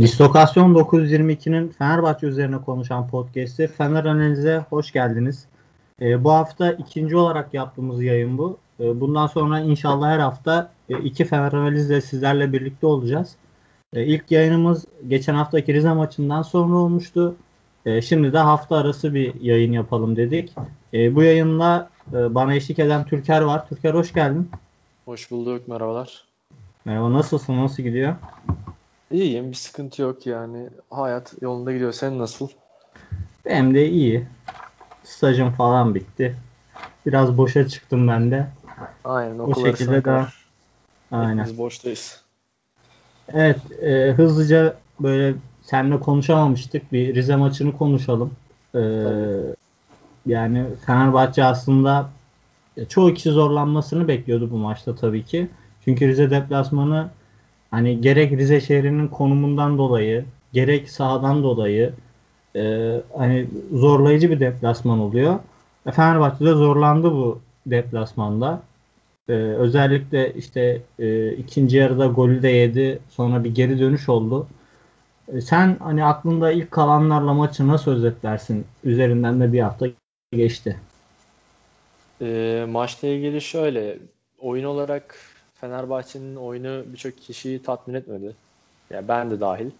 Dislokasyon 922'nin Fenerbahçe üzerine konuşan podcast'i Fener Analiz'e hoş geldiniz. E, bu hafta ikinci olarak yaptığımız yayın bu. E, bundan sonra inşallah her hafta e, iki Fener Analiz'le sizlerle birlikte olacağız. E, ilk yayınımız geçen haftaki Rize maçından sonra olmuştu. E, şimdi de hafta arası bir yayın yapalım dedik. E, bu yayınla e, bana eşlik eden Türker var. Türker hoş geldin. Hoş bulduk, merhabalar. Merhaba, nasılsın? Nasıl gidiyor? İyiyim, bir sıkıntı yok yani. Hayat yolunda gidiyor. Sen nasıl? Benim de iyi. Stajım falan bitti. Biraz boşa çıktım ben de. Aynen, o şekilde daha. Aynen. Biz boştayız. Evet, e, hızlıca böyle seninle konuşamamıştık. Bir Rize maçını konuşalım. E, yani Fenerbahçe aslında çoğu kişi zorlanmasını bekliyordu bu maçta tabii ki. Çünkü Rize deplasmanı hani gerek Rize şehrinin konumundan dolayı gerek sahadan dolayı e, hani zorlayıcı bir deplasman oluyor. E, Fenerbahçe de zorlandı bu deplasmanda. E, özellikle işte e, ikinci yarıda golü de yedi. Sonra bir geri dönüş oldu. E, sen hani aklında ilk kalanlarla maçı nasıl özetlersin? Üzerinden de bir hafta geçti. E, maçla ilgili şöyle oyun olarak Fenerbahçe'nin oyunu birçok kişiyi tatmin etmedi. Yani ben de dahil.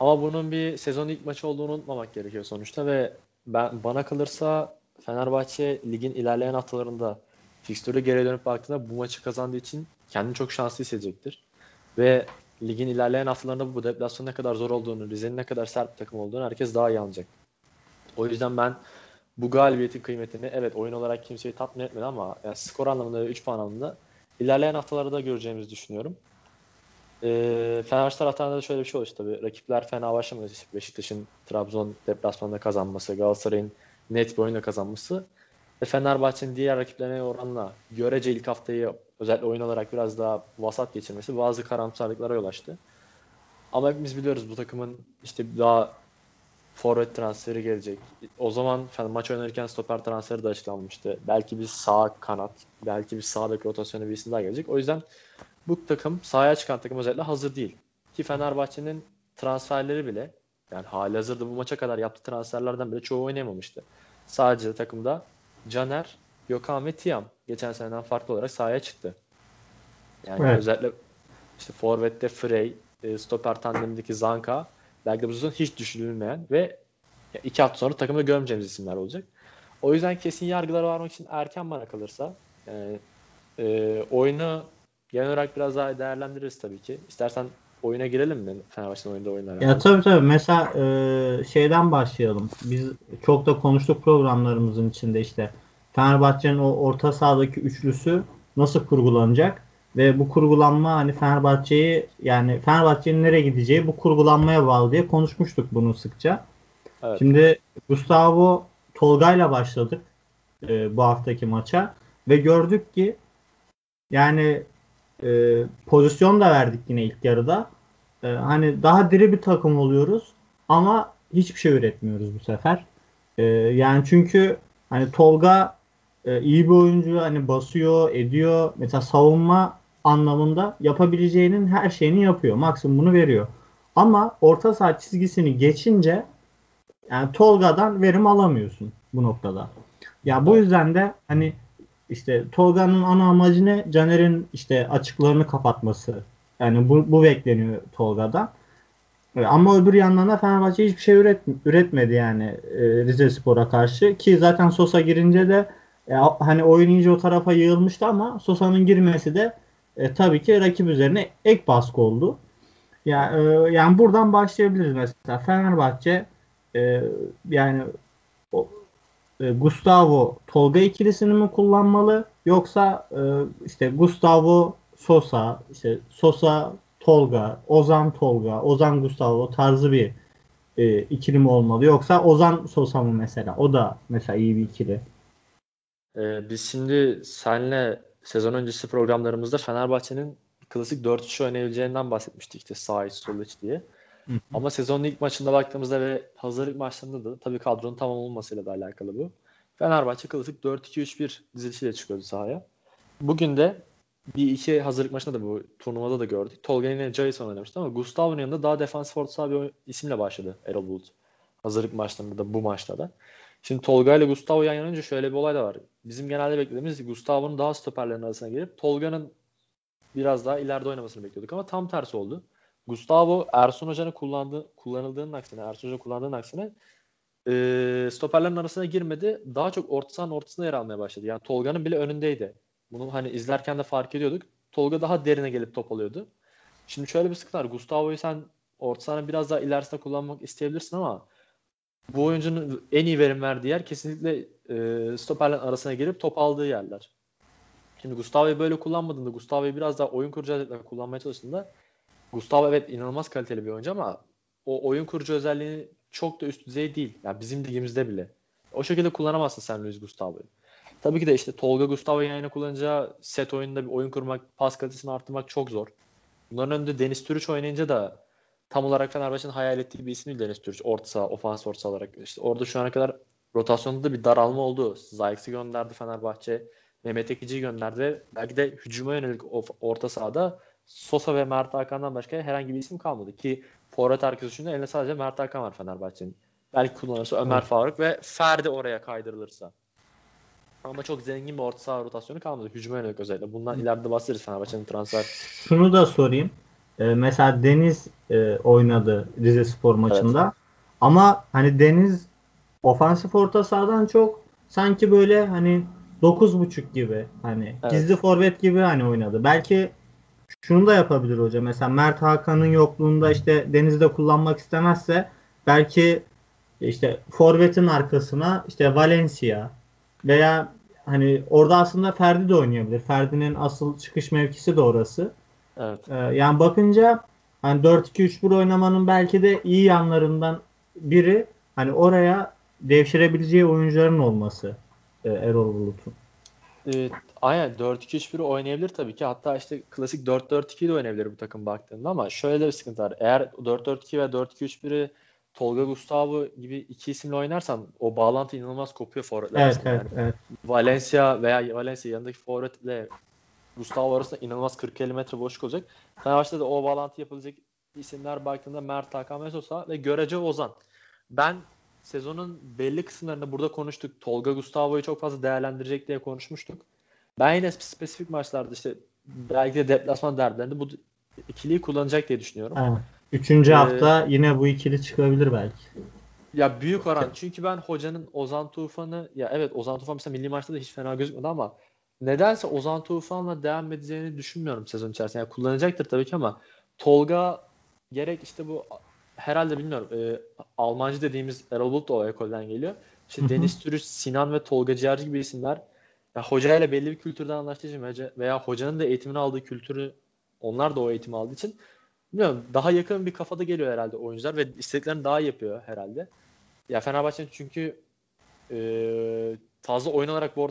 Ama bunun bir sezon ilk maçı olduğunu unutmamak gerekiyor sonuçta ve ben bana kalırsa Fenerbahçe ligin ilerleyen haftalarında fikstürü geri dönüp baktığında bu maçı kazandığı için kendini çok şanslı hissedecektir. Ve ligin ilerleyen haftalarında bu deplasmanın ne kadar zor olduğunu, Rize'nin ne kadar sert bir takım olduğunu herkes daha iyi anlayacak. O yüzden ben bu galibiyetin kıymetini evet oyun olarak kimseyi tatmin etmedi ama yani skor anlamında ve 3 puan anlamında ilerleyen haftalarda göreceğimizi düşünüyorum. E, Fenerbahçe taraftarında da şöyle bir şey oluştu tabii. Rakipler fena başlamadı. Beşiktaş'ın Trabzon deplasmanında kazanması, Galatasaray'ın net bir oyunda kazanması ve Fenerbahçe'nin diğer rakiplerine oranla görece ilk haftayı özellikle oyun olarak biraz daha vasat geçirmesi bazı karamsarlıklara yol açtı. Ama hepimiz biliyoruz bu takımın işte daha forvet transferi gelecek. O zaman maç oynarken stoper transferi de açıklanmıştı. Belki bir sağ kanat, belki bir sağ bek rotasyonu bir isim daha gelecek. O yüzden bu takım sahaya çıkan takım özellikle hazır değil. Ki Fenerbahçe'nin transferleri bile yani hali hazırda bu maça kadar yaptığı transferlerden bile çoğu oynayamamıştı. Sadece takımda Caner, Gökhan ve Tiam geçen seneden farklı olarak sahaya çıktı. Yani evet. özellikle işte Forvet'te Frey, e, stoper tandemindeki Zanka belki de bu sezon hiç düşünülmeyen ve iki hafta sonra takımda görmeyeceğimiz isimler olacak. O yüzden kesin yargılara varmak için erken bana kalırsa yani, e, oyunu genel olarak biraz daha değerlendiririz tabii ki. İstersen oyuna girelim mi Fenerbahçe'nin oyunda oyunlara? Ya tabii tabii. Mesela e, şeyden başlayalım. Biz çok da konuştuk programlarımızın içinde işte Fenerbahçe'nin o orta sahadaki üçlüsü nasıl kurgulanacak? Ve bu kurgulanma hani Fenerbahçe'yi yani Fenerbahçe'nin nereye gideceği bu kurgulanmaya bağlı diye konuşmuştuk bunu sıkça. Evet. Şimdi Gustavo Tolga'yla başladık e, bu haftaki maça ve gördük ki yani e, pozisyon da verdik yine ilk yarıda. E, hani daha diri bir takım oluyoruz ama hiçbir şey üretmiyoruz bu sefer. E, yani çünkü hani Tolga e, iyi bir oyuncu hani basıyor, ediyor. Mesela savunma anlamında yapabileceğinin her şeyini yapıyor. Maksimum bunu veriyor. Ama orta saha çizgisini geçince yani Tolga'dan verim alamıyorsun bu noktada. Ya bu yüzden de hani işte Tolga'nın ana amacı ne? Caner'in işte açıklarını kapatması. Yani bu, bu bekleniyor Tolga'dan. Ama öbür yandan da Fenerbahçe hiçbir şey üret, üretmedi yani e, Rize Spor'a karşı. Ki zaten Sosa girince de e, hani oyun iyice o tarafa yığılmıştı ama Sosa'nın girmesi de e, tabii ki rakip üzerine ek baskı oldu. Ya e, yani buradan başlayabiliriz mesela Fenerbahçe e, yani o, e, Gustavo Tolga ikilisini mi kullanmalı yoksa e, işte Gustavo Sosa işte Sosa Tolga Ozan Tolga Ozan Gustavo tarzı bir e, ikili mi olmalı yoksa Ozan Sosa mı mesela o da mesela iyi bir ikili. Ee, biz şimdi senle sezon öncesi programlarımızda Fenerbahçe'nin klasik 4-3 oynayabileceğinden bahsetmiştik işte sağ iç sol iç diye. Hı hı. Ama sezonun ilk maçında baktığımızda ve hazırlık maçlarında da tabii kadronun tamam olmasıyla da alakalı bu. Fenerbahçe klasik 4-2-3-1 dizilişiyle çıkıyordu sahaya. Bugün de bir iki hazırlık maçında da bu turnuvada da gördük. Tolga yine Jason oynamıştı ama Gustavo'nun yanında daha defansif orta saha bir isimle başladı Erol Bulut. Hazırlık maçlarında da bu maçta da. Şimdi Tolga ile Gustavo yan yanınca şöyle bir olay da var. Bizim genelde beklediğimiz Gustavo'nun daha stoperlerin arasına girip Tolga'nın biraz daha ileride oynamasını bekliyorduk ama tam tersi oldu. Gustavo Ersun Hoca'nın kullandığı, kullanıldığının aksine, Ersun Hoca kullandığının aksine e, stoperlerin arasına girmedi. Daha çok orta sahanın ortasında yer almaya başladı. Yani Tolga'nın bile önündeydi. Bunu hani izlerken de fark ediyorduk. Tolga daha derine gelip top alıyordu. Şimdi şöyle bir sıkıntı var. Gustavo'yu sen orta sahanın biraz daha ilerisinde kullanmak isteyebilirsin ama bu oyuncunun en iyi verim verdiği yer kesinlikle e, stoperlerin arasına girip top aldığı yerler. Şimdi Gustavo'yu böyle kullanmadığında, Gustavo'yu biraz daha oyun kurucu özellikle kullanmaya çalıştığında Gustavo evet inanılmaz kaliteli bir oyuncu ama o oyun kurucu özelliğini çok da üst düzey değil. Yani bizim ligimizde bile. O şekilde kullanamazsın sen Luis Gustavo'yu. Tabii ki de işte Tolga Gustavo yayına kullanacağı set oyununda bir oyun kurmak, pas kalitesini arttırmak çok zor. Bunların önünde Deniz Türüç oynayınca da tam olarak Fenerbahçe'nin hayal ettiği bir isim değil Deniz Türüç. Orta saha, ofans orta olarak. İşte orada şu ana kadar rotasyonda da bir daralma oldu. Zayx'i gönderdi Fenerbahçe. Mehmet Ekici'yi gönderdi. Belki de hücuma yönelik orta sahada Sosa ve Mert Hakan'dan başka herhangi bir isim kalmadı ki forvet arkadaşında eline sadece Mert Hakan var Fenerbahçe'nin. Belki kullanırsa Ömer evet. Faruk ve Ferdi oraya kaydırılırsa. Ama çok zengin bir orta saha rotasyonu kalmadı. Hücuma yönelik özellikle. Bundan ileride bahsederiz Fenerbahçe'nin transfer. Şunu da sorayım. Ee, mesela Deniz e, oynadı Rize Spor maçında. Evet. Ama hani Deniz ofansif orta sahadan çok sanki böyle hani 9.5 gibi hani evet. gizli forvet gibi hani oynadı. Belki şunu da yapabilir hoca. Mesela Mert Hakan'ın yokluğunda işte Deniz'de kullanmak istemezse belki işte forvetin arkasına işte Valencia veya hani orada aslında Ferdi de oynayabilir. Ferdi'nin asıl çıkış mevkisi de orası. Evet. Ee, yani bakınca hani 4-2-3-1 oynamanın belki de iyi yanlarından biri hani oraya devşirebileceği oyuncuların olması e, Erol Bulut'un. E, aynen 4-2-3-1 oynayabilir tabii ki. Hatta işte klasik 4-4-2 de oynayabilir bu takım baktığında ama şöyle bir sıkıntı var. Eğer 4-4-2 ve 4-2-3-1'i Tolga Gustavo gibi iki isimle oynarsan o bağlantı inanılmaz kopuyor forvetler evet, evet, yani. evet. Valencia veya Valencia yanındaki forvetle Gustavo arasında inanılmaz 40-50 metre boşluk olacak. Fenerbahçe'de de o bağlantı yapabilecek isimler baktığında Mert Hakan ve Sosa ve görece Ozan. Ben sezonun belli kısımlarında burada konuştuk. Tolga Gustavo'yu çok fazla değerlendirecek diye konuşmuştuk. Ben yine spesifik maçlarda işte belki de deplasman derbilerinde bu ikiliyi kullanacak diye düşünüyorum. Evet. Üçüncü ee, hafta yine bu ikili çıkabilir belki. Ya büyük oran. Çünkü ben hocanın Ozan Tufan'ı ya evet Ozan Tufan mesela milli maçta da hiç fena gözükmedi ama nedense Ozan Tufan'la devam edeceğini düşünmüyorum sezon içerisinde. Yani kullanacaktır tabii ki ama Tolga gerek işte bu herhalde bilmiyorum e, Almancı dediğimiz Erol Bulut da o ekolden geliyor. İşte Deniz Türüç, Sinan ve Tolga Ciğerci gibi isimler ya hocayla belli bir kültürden anlaştığı için veya hocanın da eğitimini aldığı kültürü onlar da o eğitimi aldığı için bilmiyorum daha yakın bir kafada geliyor herhalde oyuncular ve istediklerini daha yapıyor herhalde. Ya Fenerbahçe'nin çünkü e, fazla oyun olarak bu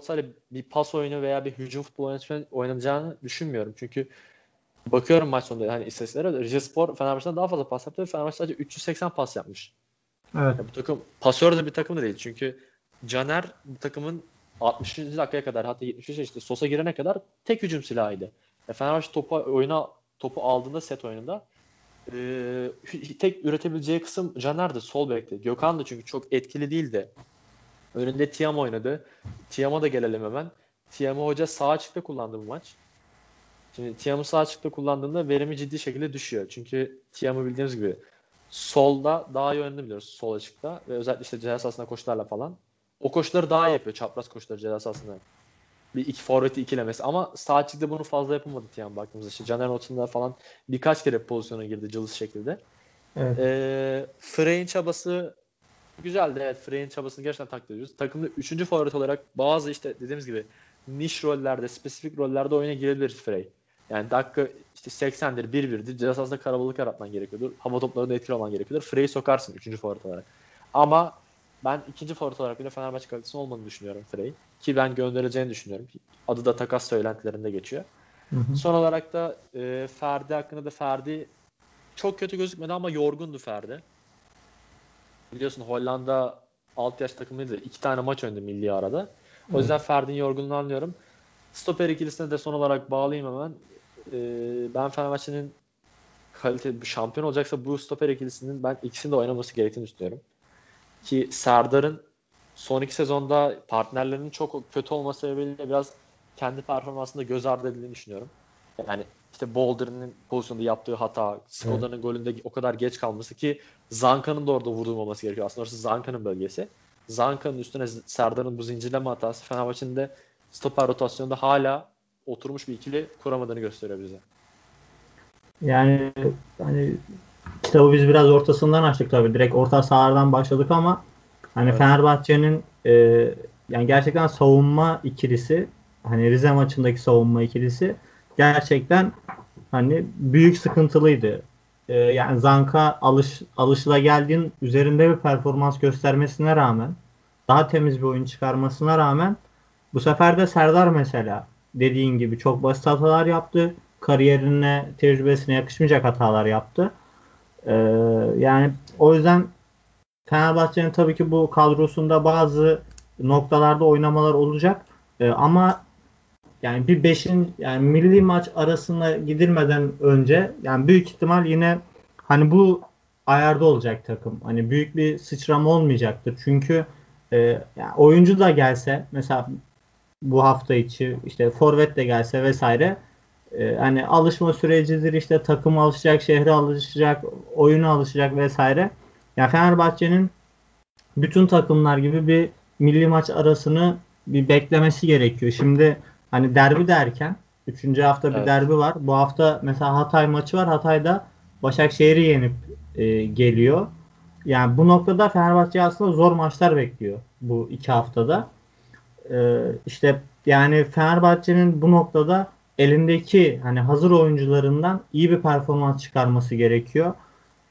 bir pas oyunu veya bir hücum futbol oynanacağını düşünmüyorum. Çünkü bakıyorum maç sonunda hani istatistiklere Rize Spor Fenerbahçe'den daha fazla pas yaptı ve Fenerbahçe sadece 380 pas yapmış. Evet. Ya bu takım pasör de bir takım da değil. Çünkü Caner bu takımın 60. dakikaya kadar hatta 73 işte Sosa girene kadar tek hücum silahıydı. Ya Fenerbahçe topu oyuna topu aldığında set oyununda e, tek üretebileceği kısım Caner'di sol bekti. Gökhan da çünkü çok etkili değildi. Önünde Tiam oynadı. Tiam'a da gelelim hemen. Tiam'ı hoca sağ açıkta kullandı bu maç. Şimdi Tiam'ı sağ açıkta kullandığında verimi ciddi şekilde düşüyor. Çünkü Tiam'ı bildiğimiz gibi solda daha iyi oynadığını biliyoruz sol açıkta ve özellikle işte ceza sahasında koşularla falan. O koşuları daha iyi yapıyor. Çapraz koşuları ceza sahasında. Bir iki forveti ikilemesi. Ama sağ açıkta bunu fazla yapamadı Tiam baktığımızda. İşte Caner Not'unda falan birkaç kere pozisyona girdi cılız şekilde. Evet. Ee, Frey'in çabası güzeldi. Evet Frey'in çabasını gerçekten takdir ediyoruz. Takımda üçüncü forvet olarak bazı işte dediğimiz gibi niş rollerde, spesifik rollerde oyuna girebilir Frey. Yani dakika işte 80'dir, 1-1'dir. Ceza sahasında karabalık yaratman gerekiyordur. Hava toplarında etkili olman gerekiyordur. Frey'i sokarsın üçüncü forvet olarak. Ama ben ikinci forvet olarak bile Fenerbahçe kalitesinin olmadığını düşünüyorum Frey. Ki ben göndereceğini düşünüyorum. Adı da takas söylentilerinde geçiyor. Hı hı. Son olarak da e, Ferdi hakkında da Ferdi çok kötü gözükmedi ama yorgundu Ferdi. Biliyorsun Hollanda alt yaş takımıydı. İki tane maç oynadı milli arada. O yüzden Ferdi'nin yorgunluğunu anlıyorum. Stoper ikilisine de son olarak bağlayayım hemen. Ee, ben Fenerbahçe'nin kalite şampiyon olacaksa bu stoper ikilisinin ben ikisini de oynaması gerektiğini düşünüyorum. Ki Serdar'ın son iki sezonda partnerlerinin çok kötü olması sebebiyle biraz kendi performansında göz ardı edildiğini düşünüyorum. Yani işte Boulder'ın pozisyonda yaptığı hata, Skoda'nın evet. golünde o kadar geç kalması ki Zanka'nın da orada vurdurmaması gerekiyor. Aslında orası Zanka'nın bölgesi. Zanka'nın üstüne Serdar'ın bu zincirleme hatası Fenerbahçe'nin de stoper rotasyonda hala oturmuş bir ikili kuramadığını gösteriyor bize. Yani hani kitabı biz biraz ortasından açtık tabii. Direkt orta sahalardan başladık ama hani evet. Fenerbahçe'nin e, yani gerçekten savunma ikilisi hani Rize maçındaki savunma ikilisi gerçekten hani büyük sıkıntılıydı. Ee, yani Zanka alış alışıla geldiğin üzerinde bir performans göstermesine rağmen daha temiz bir oyun çıkarmasına rağmen bu sefer de Serdar mesela dediğin gibi çok basit hatalar yaptı. Kariyerine, tecrübesine yakışmayacak hatalar yaptı. Ee, yani o yüzden Fenerbahçe'nin tabii ki bu kadrosunda bazı noktalarda oynamalar olacak. Ee, ama yani bir beşin yani milli maç arasına gidilmeden önce yani büyük ihtimal yine hani bu ayarda olacak takım. Hani büyük bir sıçrama olmayacaktır. Çünkü e, yani oyuncu da gelse mesela bu hafta içi işte forvet de gelse vesaire e, hani alışma sürecidir işte takım alışacak, şehre alışacak, oyuna alışacak vesaire. Yani Fenerbahçe'nin bütün takımlar gibi bir milli maç arasını bir beklemesi gerekiyor. Şimdi hani derbi derken üçüncü hafta evet. bir derbi var. Bu hafta mesela Hatay maçı var. Hatay'da Başakşehir'i yenip e, geliyor. Yani bu noktada Fenerbahçe aslında zor maçlar bekliyor bu iki haftada. E, işte yani Fenerbahçe'nin bu noktada elindeki hani hazır oyuncularından iyi bir performans çıkarması gerekiyor. Ya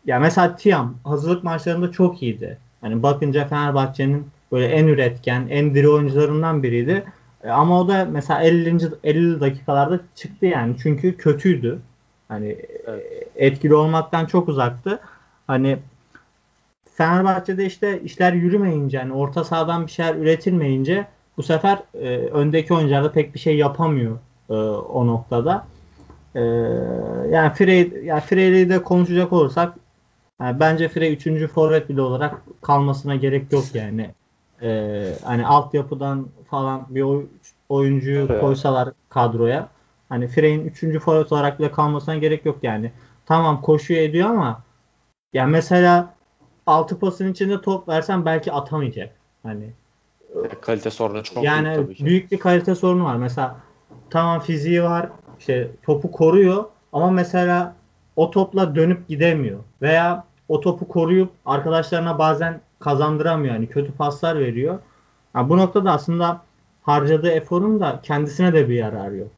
yani mesela Tiam hazırlık maçlarında çok iyiydi. Hani bakınca Fenerbahçe'nin böyle en üretken, en diri oyuncularından biriydi. E, ama o da mesela 50. 50 dakikalarda çıktı yani. Çünkü kötüydü. Hani evet. etkili olmaktan çok uzaktı. Hani Fenerbahçe'de işte işler yürümeyince hani orta sahadan bir şeyler üretilmeyince bu sefer e, öndeki oyuncular da pek bir şey yapamıyor e, o noktada. E, yani Frey yani Frey'le de konuşacak olursak yani bence Frey 3. forvet bile olarak kalmasına gerek yok yani e, hani altyapıdan falan bir oy, oyuncuyu evet. koysalar kadroya hani Frey'in 3. forvet olarak bile kalmasına gerek yok yani. Tamam koşuyor ediyor ama ya mesela altı pasın içinde top versen belki atamayacak. Hani kalite sorunu çok yani büyük tabii ki. büyük bir kalite sorunu var. Mesela tamam fiziği var. işte topu koruyor ama mesela o topla dönüp gidemiyor veya o topu koruyup arkadaşlarına bazen kazandıramıyor. Yani kötü paslar veriyor. Yani bu noktada aslında harcadığı eforun da kendisine de bir yararı yok.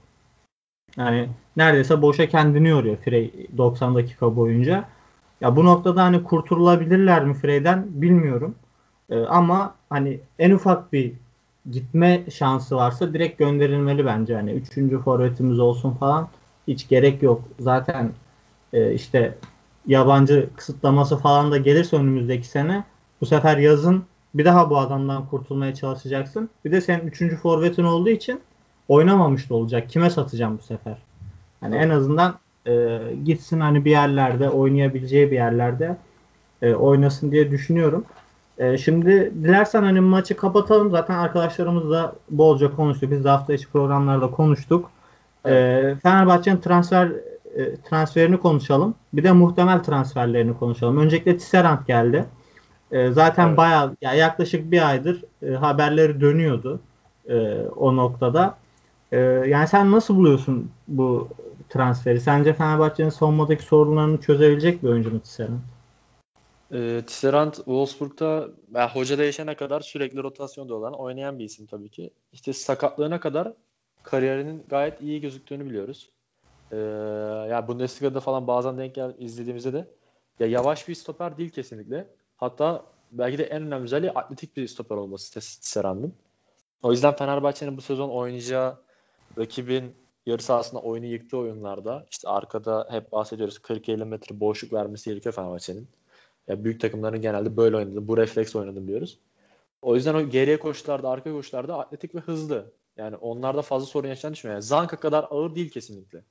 Yani neredeyse boşa kendini yoruyor Frey 90 dakika boyunca. Ya bu noktada hani kurtulabilirler mi Frey'den bilmiyorum. Ee, ama hani en ufak bir gitme şansı varsa direkt gönderilmeli bence. Hani üçüncü forvetimiz olsun falan hiç gerek yok. Zaten e, işte yabancı kısıtlaması falan da gelirse önümüzdeki sene bu sefer yazın bir daha bu adamdan kurtulmaya çalışacaksın. Bir de senin üçüncü forvetin olduğu için oynamamış da olacak. Kime satacağım bu sefer? Hani en azından e, gitsin hani bir yerlerde oynayabileceği bir yerlerde e, oynasın diye düşünüyorum. E, şimdi dilersen hani maçı kapatalım. Zaten arkadaşlarımızla bolca konuştuk. Biz de hafta içi programlarda konuştuk. E, Fenerbahçe'nin transfer e, transferini konuşalım. Bir de muhtemel transferlerini konuşalım. Öncelikle Tisserand geldi. E, zaten evet. bayağı ya yaklaşık bir aydır e, haberleri dönüyordu e, o noktada. E, yani sen nasıl buluyorsun bu transferi? Sence Fenerbahçe'nin savunmadaki sorunlarını çözebilecek bir oyuncu mu Tisserand? E, Tisserand Wolfsburg'da yani hoca değişene kadar sürekli rotasyonda olan oynayan bir isim tabii ki. İşte sakatlığına kadar kariyerinin gayet iyi gözüktüğünü biliyoruz. Ee, yani Bundesliga'da falan bazen denk gel izlediğimizde de ya yavaş bir stoper değil kesinlikle. Hatta belki de en önemli özelliği atletik bir stoper olması Tisserand'ın. O yüzden Fenerbahçe'nin bu sezon oynayacağı rakibin yarı sahasında oyunu yıktığı oyunlarda işte arkada hep bahsediyoruz 40-50 metre boşluk vermesi gerekiyor Fenerbahçe'nin. Ya büyük takımların genelde böyle oynadı. Bu refleks oynadı diyoruz. O yüzden o geriye koşularda, arka koşularda atletik ve hızlı. Yani onlarda fazla sorun yaşayan düşünmüyorum. Yani Zanka kadar ağır değil kesinlikle.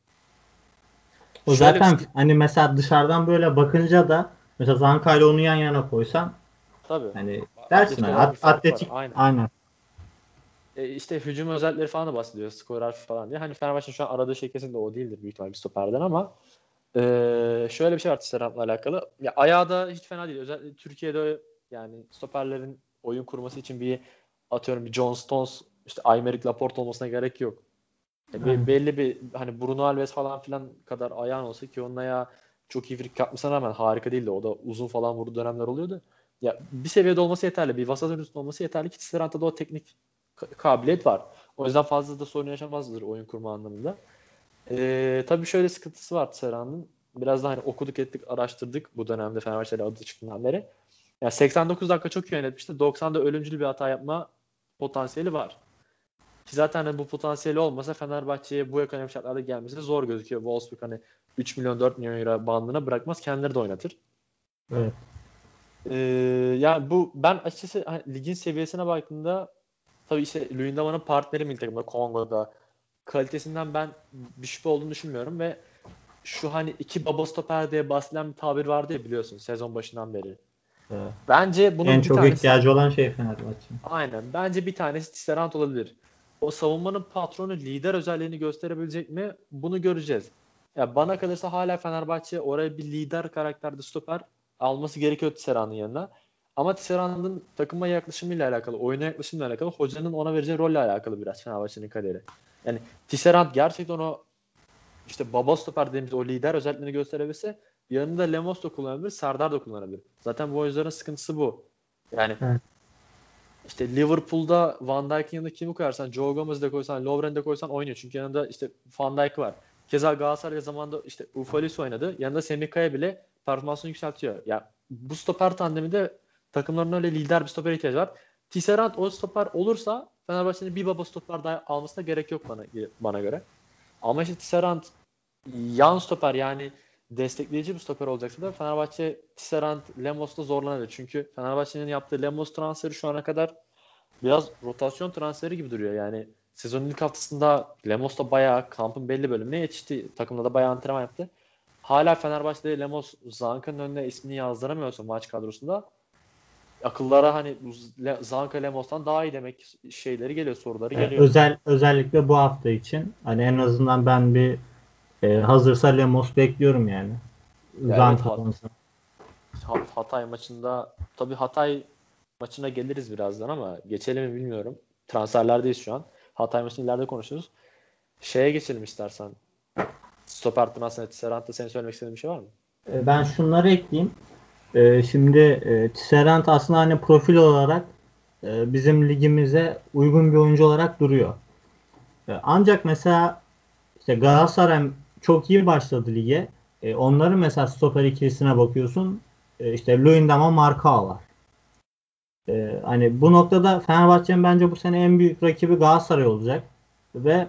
O Şöyle zaten bir... hani mesela dışarıdan böyle bakınca da mesela Zanka ile onu yan yana koysan Tabii. Hani dersin hani, at, atletik aynen. aynen. E işte hücum özellikleri falan da bahsediyor. Skorer falan diye. Hani Fenerbahçe'nin şu an aradığı şey kesinlikle o değildir büyük ihtimalle bir stoperden ama e, şöyle bir şey var Tisserant'la alakalı. Ya ayağı da hiç fena değil. Özellikle Türkiye'de yani stoperlerin oyun kurması için bir atıyorum bir John Stones işte Aymeric Laporte olmasına gerek yok. Yani belli bir hani Bruno Alves falan filan kadar ayağın olsa ki onun ayağı çok iyi frik yapmasına rağmen harika değildi. O da uzun falan vurduğu dönemler oluyordu. Ya bir seviyede olması yeterli. Bir vasat üstünde olması yeterli ki Tisserant'ta da o teknik kabiliyet var. O yüzden fazla da sorun yaşamazdır oyun kurma anlamında. Ee, tabii şöyle sıkıntısı var Tisserant'ın. Biraz da hani okuduk ettik araştırdık bu dönemde Fenerbahçe'de adı çıktığından beri. Yani 89 dakika çok iyi yönetmişti. 90'da ölümcül bir hata yapma potansiyeli var. Ki zaten hani bu potansiyeli olmasa Fenerbahçe'ye bu ekonomik şartlarda gelmesi zor gözüküyor. Wolfsburg hani 3 milyon 4 milyon euro bandına bırakmaz. Kendileri de oynatır. Evet. Ee, yani bu ben açıkçası hani, ligin seviyesine baktığımda tabii işte Luyendama'nın partneri milli takımda Kongo'da kalitesinden ben bir şüphe olduğunu düşünmüyorum ve şu hani iki baba stoper diye bahsedilen bir tabir vardı ya biliyorsun sezon başından beri. Evet. Bence bunun en bir çok tanesi, ihtiyacı olan şey Fenerbahçe. Aynen. Bence bir tanesi Tisserand olabilir. O savunmanın patronu lider özelliğini gösterebilecek mi? Bunu göreceğiz. Ya bana kalırsa hala Fenerbahçe oraya bir lider karakterde stoper alması gerekiyor Tisserand'ın yanına. Ama Tisserand'ın takıma yaklaşımıyla alakalı, oyuna yaklaşımıyla alakalı, hocanın ona vereceği rolle alakalı biraz Fenerbahçe'nin kaderi. Yani Tisserand gerçekten o işte baba stoper dediğimiz o lider özelliğini gösterebilse yanında Lemos da kullanabilir, Serdar da kullanabilir. Zaten bu oyuncuların sıkıntısı bu. Yani evet. İşte Liverpool'da Van Dijk'in yanında kimi koyarsan, Joe Gomez'de koysan, Lovren'de koysan oynuyor. Çünkü yanında işte Van Dijk var. Keza Galatasaray zamanında işte Ufalis oynadı. Yanında Semih Kaya bile performansını yükseltiyor. Ya bu stoper tandeminde takımların öyle lider bir stoper ihtiyacı var. Tisserand o stoper olursa Fenerbahçe'nin bir baba stoper daha almasına gerek yok bana bana göre. Ama işte Tisserand yan stoper yani destekleyici bir stoper olacaksa da Fenerbahçe Tisserand Lemos'ta zorlanabilir. Çünkü Fenerbahçe'nin yaptığı Lemos transferi şu ana kadar biraz rotasyon transferi gibi duruyor. Yani sezonun ilk haftasında Lemos da bayağı kampın belli bölümüne yetişti. Takımda da bayağı antrenman yaptı. Hala Fenerbahçe'de Lemos Zanka'nın önüne ismini yazdıramıyorsa maç kadrosunda akıllara hani Zanka Lemos'tan daha iyi demek şeyleri geliyor, soruları geliyor. Özel özellikle bu hafta için hani en azından ben bir e, hazırsa Lemos bekliyorum yani. yani Zanka evet, Hatay maçında tabii Hatay maçına geliriz birazdan ama geçelim mi bilmiyorum. Transferlerdeyiz şu an. Hatay maçını ileride konuşuruz. Şeye geçelim istersen. Stoper transfer Serant'ta senin söylemek istediğin bir şey var mı? E, ben şunları ekleyeyim. E, şimdi e, Tisserant aslında hani profil olarak bizim ligimize uygun bir oyuncu olarak duruyor. Ancak mesela işte Galatasaray çok iyi başladı lige. Onların mesela stoper ikilisine bakıyorsun. İşte Luyendam'a Marka var. E, hani bu noktada Fenerbahçe'nin bence bu sene en büyük rakibi Galatasaray olacak. Ve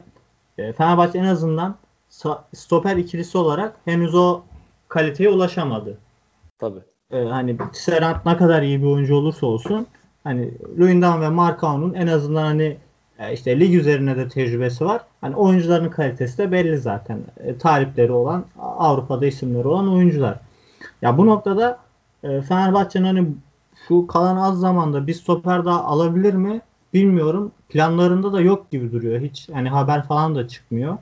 e, Fenerbahçe en azından stoper ikilisi olarak henüz o kaliteye ulaşamadı. Tabii. Ee, hani Serhat ne kadar iyi bir oyuncu olursa olsun hani Luyendam ve Marcao'nun en azından hani e, işte lig üzerine de tecrübesi var. Hani oyuncuların kalitesi de belli zaten. E, talipleri olan Avrupa'da isimleri olan oyuncular. Ya bu noktada e, Fenerbahçe'nin hani şu kalan az zamanda bir stoper daha alabilir mi bilmiyorum. Planlarında da yok gibi duruyor. Hiç hani haber falan da çıkmıyor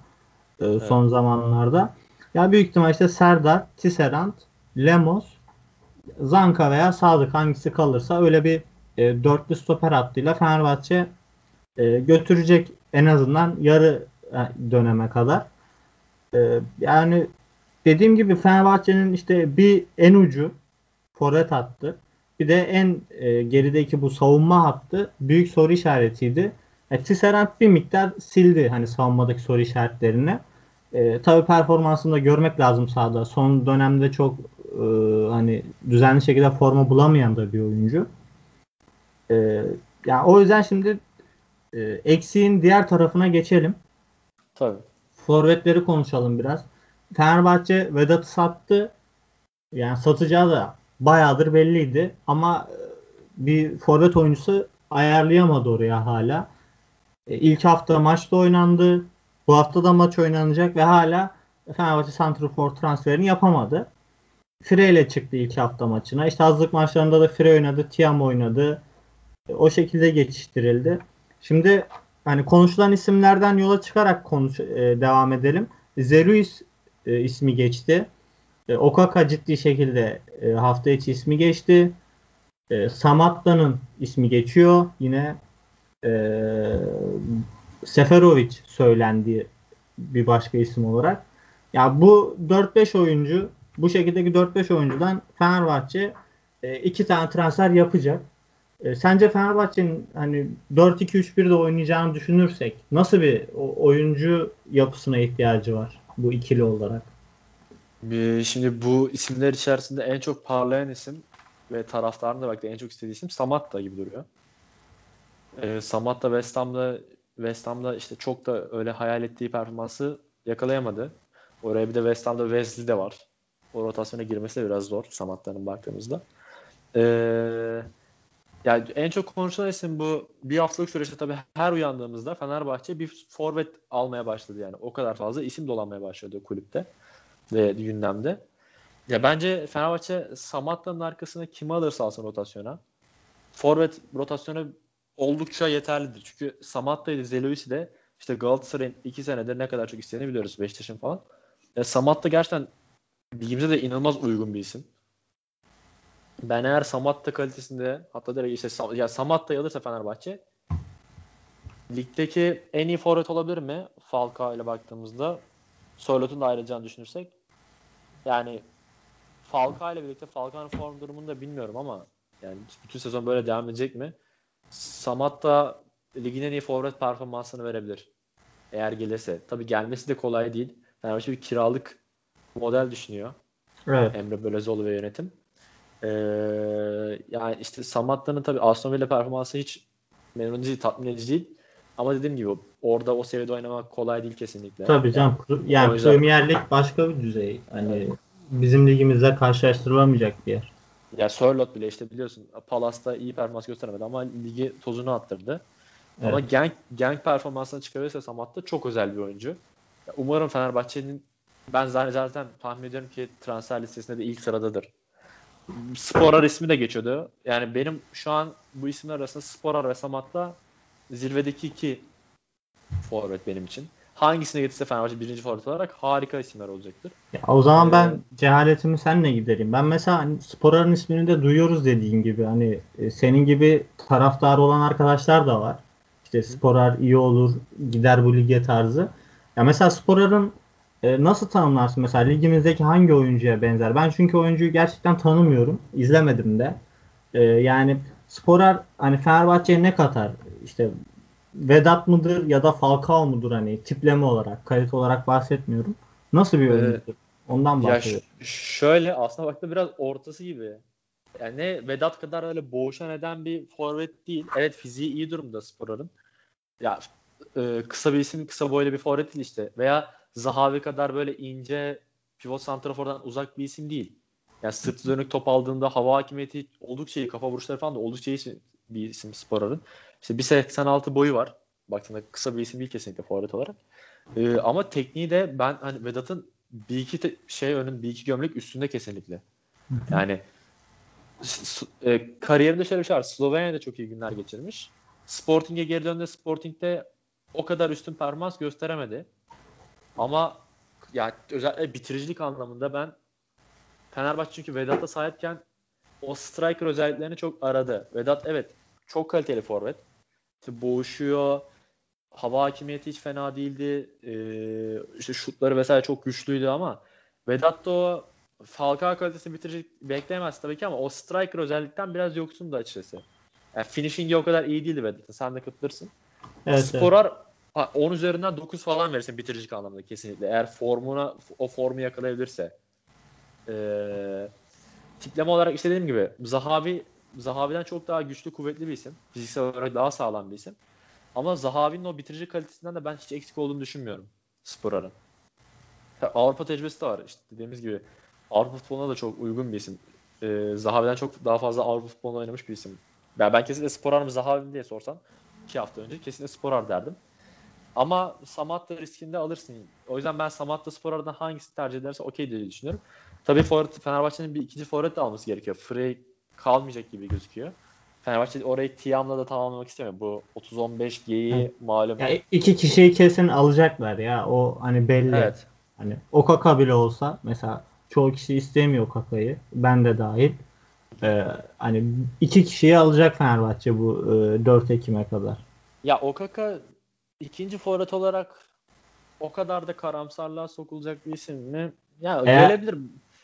e, evet. son zamanlarda. Ya büyük ihtimal işte Serdar, Tisserand, Lemos, Zanka veya Sadık hangisi kalırsa öyle bir e, dörtlü stoper hattıyla Fenerbahçe e, götürecek en azından yarı e, döneme kadar. E, yani dediğim gibi Fenerbahçe'nin işte bir en ucu forvet hattı. Bir de en e, gerideki bu savunma hattı büyük soru işaretiydi. E, Tisserand bir miktar sildi hani savunmadaki soru işaretlerini. E, tabii performansını da görmek lazım sahada. Son dönemde çok e, hani düzenli şekilde forma bulamayan da bir oyuncu. E, yani o yüzden şimdi e, eksiğin diğer tarafına geçelim. Tabii. Forvetleri konuşalım biraz. Fenerbahçe Vedat'ı sattı. Yani satacağı da bayağıdır belliydi. Ama e, bir forvet oyuncusu ayarlayamadı oraya hala. E, ilk hafta maçta oynandı. Bu hafta da maç oynanacak ve hala Fenerbahçe Santrafor transferini yapamadı. Fire ile çıktı ilk hafta maçına. İşte hazırlık maçlarında da Fire oynadı, Tiam oynadı. E, o şekilde geçiştirildi. Şimdi hani konuşulan isimlerden yola çıkarak konuş devam edelim. Zeruis ismi geçti. E, Okaka ciddi şekilde e, hafta içi ismi geçti. E, Samatta'nın ismi geçiyor. Yine e, Seferovic söylendi bir başka isim olarak. Ya bu 4-5 oyuncu bu şekildeki 4-5 oyuncudan Fenerbahçe e, iki tane transfer yapacak. E, sence Fenerbahçe'nin hani 4-2-3-1'de oynayacağını düşünürsek nasıl bir oyuncu yapısına ihtiyacı var bu ikili olarak? Şimdi bu isimler içerisinde en çok parlayan isim ve taraftarın da belki en çok istediği isim Samatta gibi duruyor. Ee, Samatta West Ham'da West Ham'da işte çok da öyle hayal ettiği performansı yakalayamadı. Oraya bir de West Ham'da Wesley de var. O rotasyona girmesi de biraz zor Samatta'nın baktığımızda. Ee, yani en çok konuşulan isim bu bir haftalık süreçte tabii her uyandığımızda Fenerbahçe bir forvet almaya başladı yani. O kadar fazla isim dolanmaya başladı kulüpte ve gündemde. Ya bence Fenerbahçe Samatta'nın arkasına kimi alırsa alsın rotasyona. Forvet rotasyona oldukça yeterlidir. Çünkü Samatta ile Zelois'i de işte Galatasaray'ın iki senedir ne kadar çok istediğini biliyoruz Beşiktaş'ın falan. Ya Samatta gerçekten ligimize de inanılmaz uygun bir isim. Ben eğer Samatta kalitesinde hatta direkt işte ya Samatta'yı alırsa Fenerbahçe ligdeki en iyi forvet olabilir mi? Falcao ile baktığımızda Sörlot'un da ayrılacağını düşünürsek. Yani Falcao ile birlikte Falcao'nun form durumunu da bilmiyorum ama yani bütün sezon böyle devam edecek mi? Samatta ligin en iyi forvet performansını verebilir. Eğer gelirse. Tabii gelmesi de kolay değil. Fenerbahçe bir kiralık model düşünüyor. Evet. Emre Belözoğlu ve yönetim. Ee, yani işte Samatta'nın tabii Aston Villa performansı hiç memnun değil, tatmin edici değil. Ama dediğim gibi orada o seviyede oynamak kolay değil kesinlikle. Tabii canım. Yani, yani yüzden... Premier Lig başka bir düzey. Hani bizim ligimizle karşılaştırılamayacak bir yer. Ya Sörlot bile işte biliyorsun Palas'ta iyi performans gösteremedi ama ligi tozunu attırdı. Evet. Ama Genk, Genk performansını çıkarırsa Samat'ta çok özel bir oyuncu. Ya umarım Fenerbahçe'nin ben zaten tahmin ediyorum ki transfer listesinde de ilk sıradadır. Sporar ismi de geçiyordu. Yani benim şu an bu isimler arasında Sporar ve Samat'la zirvedeki iki forvet benim için. Hangisine getirse Fenerbahçe birinci forvet olarak harika isimler olacaktır. Ya, o zaman ee, ben cehaletimi senle gidereyim. Ben mesela hani Sporar'ın ismini de duyuyoruz dediğin gibi. Hani e, senin gibi taraftar olan arkadaşlar da var. İşte Sporar iyi olur, gider bu lige tarzı. Ya mesela Sporar'ın e, nasıl tanımlarsın mesela ligimizdeki hangi oyuncuya benzer? Ben çünkü oyuncuyu gerçekten tanımıyorum. izlemedim de. E, yani Sporar hani Fenerbahçe'ye ne katar? İşte Vedat mıdır ya da Falcao mudur hani tipleme olarak, kalite olarak bahsetmiyorum. Nasıl bir oyuncudur? Ee, Ondan bahsediyorum. Ya şöyle aslında baktığında biraz ortası gibi. Yani Vedat kadar öyle boğuşan eden bir forvet değil. Evet fiziği iyi durumda Sporar'ın. Ya e, kısa bir isim, kısa boylu bir forvet değil işte. Veya Zahavi kadar böyle ince pivot santrafordan uzak bir isim değil. Yani sırt dönük top aldığında hava hakimiyeti oldukça iyi. Kafa vuruşları falan da oldukça iyi bir isim Sporar'ın. İşte 1.86 boyu var. Baktığında kısa bir isim değil kesinlikle forvet olarak. Ee, ama tekniği de ben hani Vedat'ın bir iki te- şey önün bir iki gömlek üstünde kesinlikle. Yani e, kariyerinde şöyle bir şey var. Slovenya'da çok iyi günler geçirmiş. Sporting'e geri döndü. Sporting'de o kadar üstün performans gösteremedi. Ama yani özellikle bitiricilik anlamında ben Fenerbahçe çünkü Vedat'a sahipken o striker özelliklerini çok aradı. Vedat evet çok kaliteli forvet. İşte boğuşuyor. Hava hakimiyeti hiç fena değildi. Ee, işte şutları vesaire çok güçlüydü ama Vedat da o Falcao kalitesini bitirecek bekleyemez tabii ki ama o striker özellikten biraz yoksundu açıkçası. Yani finishing'i o kadar iyi değildi Vedat'ın. Sen de katılırsın. Evet, Sporar evet. 10 üzerinden 9 falan verirsin bitirici anlamda kesinlikle. Eğer formuna o formu yakalayabilirse. Ee, tipleme olarak işte dediğim gibi Zahavi Zahavi'den çok daha güçlü, kuvvetli bir isim. Fiziksel olarak daha sağlam bir isim. Ama Zahavi'nin o bitirici kalitesinden de ben hiç eksik olduğunu düşünmüyorum Sporar'ın. Avrupa tecrübesi de var. İşte dediğimiz gibi Avrupa futboluna da çok uygun bir isim. Ee, Zahavi'den çok daha fazla Avrupa futbolunda oynamış bir isim. Yani ben kesinlikle Sporar mı Zahavi diye sorsan iki hafta önce kesinlikle Sporar derdim. Ama Samatta riskinde alırsın. O yüzden ben Samatta Sporar'dan hangisini tercih ederse okey diye düşünüyorum. Tabii Fenerbahçe'nin bir ikinci forvet alması gerekiyor. Frey kalmayacak gibi gözüküyor. Fenerbahçe orayı Tiam'la da tamamlamak istemiyor. Bu 30-15 G'yi malum. Ya iki kişiyi kesin alacaklar ya. O hani belli. Evet. Hani Okaka bile olsa mesela çoğu kişi istemiyor Okaka'yı. Ben de dahil. Ee, hani iki kişiyi alacak Fenerbahçe bu e, 4 Ekim'e kadar. Ya Okaka ikinci forvet olarak o kadar da karamsarlığa sokulacak bir isim mi? Ya Eğer- gelebilir.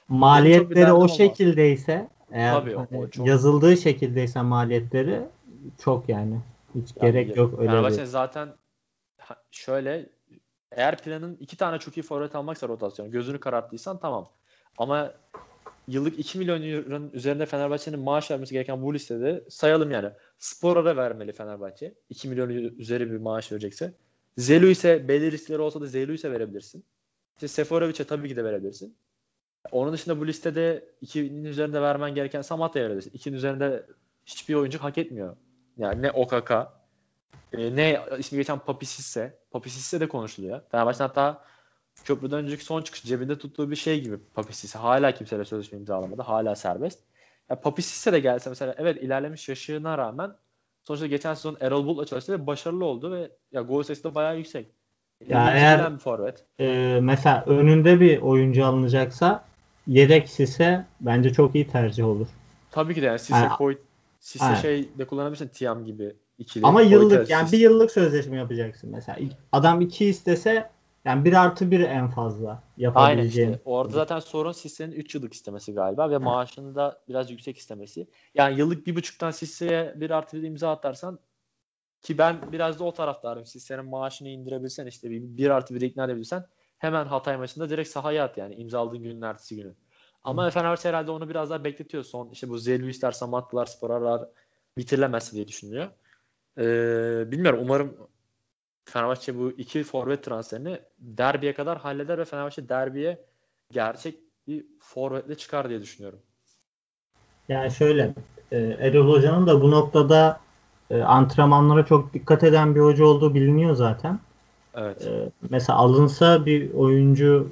Maliyetleri o şekildeyse eğer Tabii, hani çok- yazıldığı şekildeyse maliyetleri çok yani. Hiç Yani gerek yok öyle Fenerbahçe bir. zaten şöyle eğer planın iki tane çok iyi forvet almaksa rotasyon gözünü kararttıysan tamam. Ama yıllık 2 milyon euronun üzerinde Fenerbahçe'nin maaş vermesi gereken bu listede sayalım yani. Sporara vermeli Fenerbahçe. 2 milyon üzeri bir maaş verecekse. Zelu ise belli riskleri olsa da Zelu ise verebilirsin. İşte Seferovic'e tabii ki de verebilirsin. Onun dışında bu listede 2'nin üzerinde vermen gereken Samatta'ya verebilirsin. 2'nin üzerinde hiçbir oyuncu hak etmiyor. Yani ne Okaka e, ne ismi geçen Papi Sisse. Papi Sisse de konuşuluyor. Fenerbahçe'nin hatta köprüden önceki son çıkış cebinde tuttuğu bir şey gibi Papi Sisse. Hala kimseyle sözleşme imzalamadı. Hala serbest. Ya Papi Sisse de gelse mesela evet ilerlemiş yaşına rağmen sonuçta geçen sezon Erol Bulut'la çalıştı ve başarılı oldu ve ya gol sayısı da bayağı yüksek. Ya İlginç eğer- bir forvet. Ee, mesela önünde bir oyuncu alınacaksa yedek ise bence çok iyi tercih olur. Tabii ki de yani Sisse Yani- koy Sisse Aynen. şey de kullanabilirsin Tiam gibi ikili. Ama yıllık yani Sisse. bir yıllık sözleşme yapacaksın mesela. Adam iki istese yani bir artı bir en fazla Aynen yapabileceğin. işte. Orada zaten sorun Sisse'nin 3 yıllık istemesi galiba ve maaşını da biraz yüksek istemesi. Yani yıllık bir buçuktan Sisse'ye bir artı bir imza atarsan ki ben biraz da o taraftarım. Sisse'nin maaşını indirebilsen işte bir, bir artı bir ikna edebilsen hemen Hatay maçında direkt sahaya at yani imzaladığın günün ertesi günü. Ama Fenerbahçe herhalde onu biraz daha bekletiyor. Son işte bu Zelüisler, Samatlılar, Sporarlar bitirilemezse diye düşünüyor. Ee, bilmiyorum umarım Fenerbahçe bu iki forvet transferini derbiye kadar halleder ve Fenerbahçe derbiye gerçek bir forvetle çıkar diye düşünüyorum. Yani şöyle e, Erol Hoca'nın da bu noktada e, antrenmanlara çok dikkat eden bir hoca olduğu biliniyor zaten. Evet. E, mesela alınsa bir oyuncu